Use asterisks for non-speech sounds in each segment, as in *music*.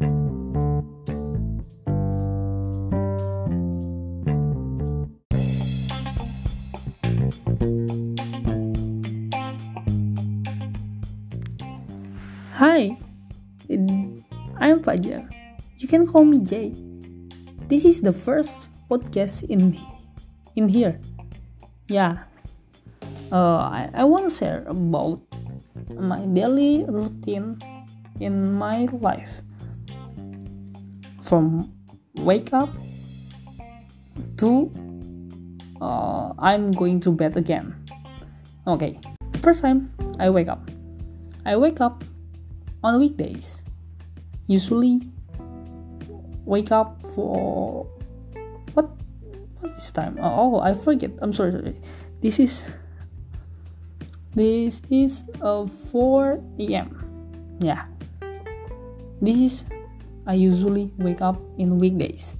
Hi, I'm Fajar. You can call me Jay. This is the first podcast in in here. Yeah, uh, I, I want to share about my daily routine in my life. From wake up to uh, I'm going to bed again. Okay, first time I wake up. I wake up on weekdays usually wake up for what what is time oh i forget i'm sorry, sorry. this is this is uh, 4 a.m yeah this is i usually wake up in weekdays.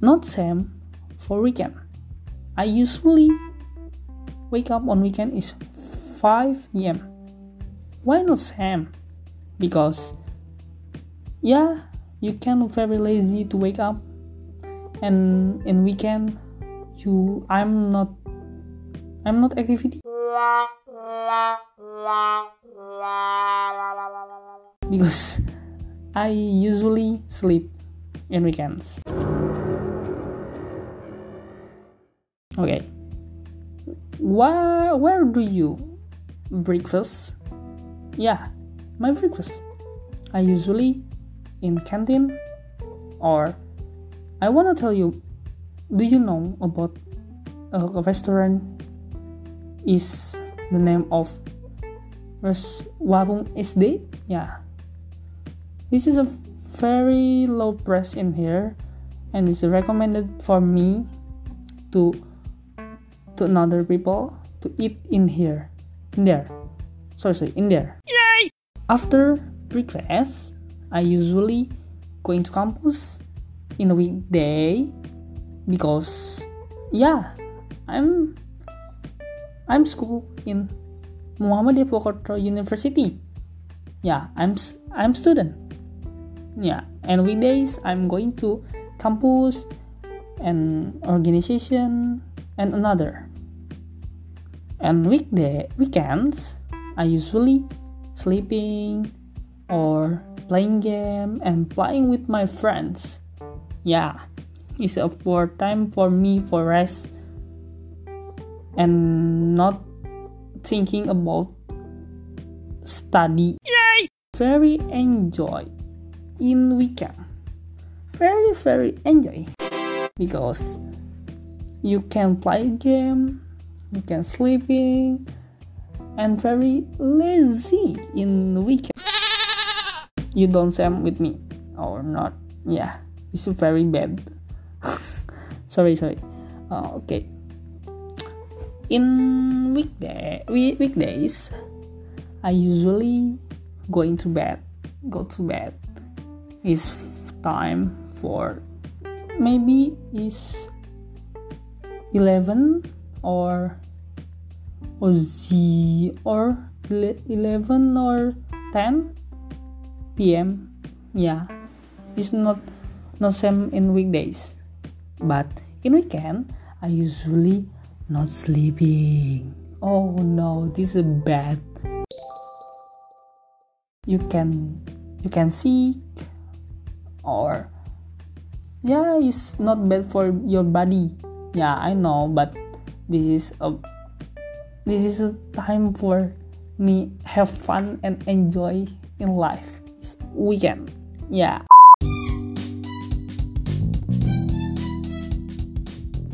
Not same for weekend. I usually wake up on weekend is 5 a.m why not Sam? Because yeah, you can very lazy to wake up. And in weekend you I'm not I'm not activity. Because I usually sleep in weekends. Okay. Where where do you breakfast yeah, my breakfast. I usually in canteen or I wanna tell you do you know about a restaurant is the name of Warung SD? Yeah. This is a very low price in here and it's recommended for me to to another people to eat in here in there sorry sorry in there after breakfast, I usually going to campus in a weekday because yeah, I'm I'm school in Muhammadiyah Purwokerto University. Yeah, I'm I'm student. Yeah, and weekdays I'm going to campus and organization and another. And weekday weekends I usually sleeping or playing game and playing with my friends yeah it's a for time for me for rest and not thinking about study Yay! very enjoy in weekend very very enjoy because you can play game you can sleeping and very lazy in weekend. You don't same with me or not? Yeah, it's very bad. *laughs* sorry, sorry. Uh, okay. In weekday week, weekdays, I usually going to bed. Go to bed. It's time for maybe is 11 or or z or 11 or 10 p.m. Yeah, it's not not same in weekdays, but in weekend I usually not sleeping. Oh no, this is bad. You can you can sick or yeah, it's not bad for your body. Yeah, I know, but this is a this is a time for me have fun and enjoy in life. It's weekend. Yeah.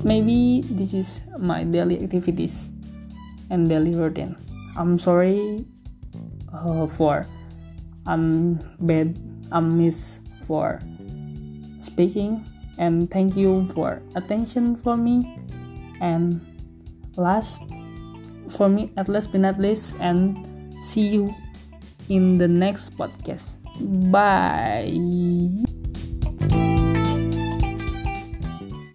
Maybe this is my daily activities and daily routine. I'm sorry uh, for i'm bad i'm miss for speaking and thank you for attention for me. And last for me at least but not least and see you in the next podcast. Bye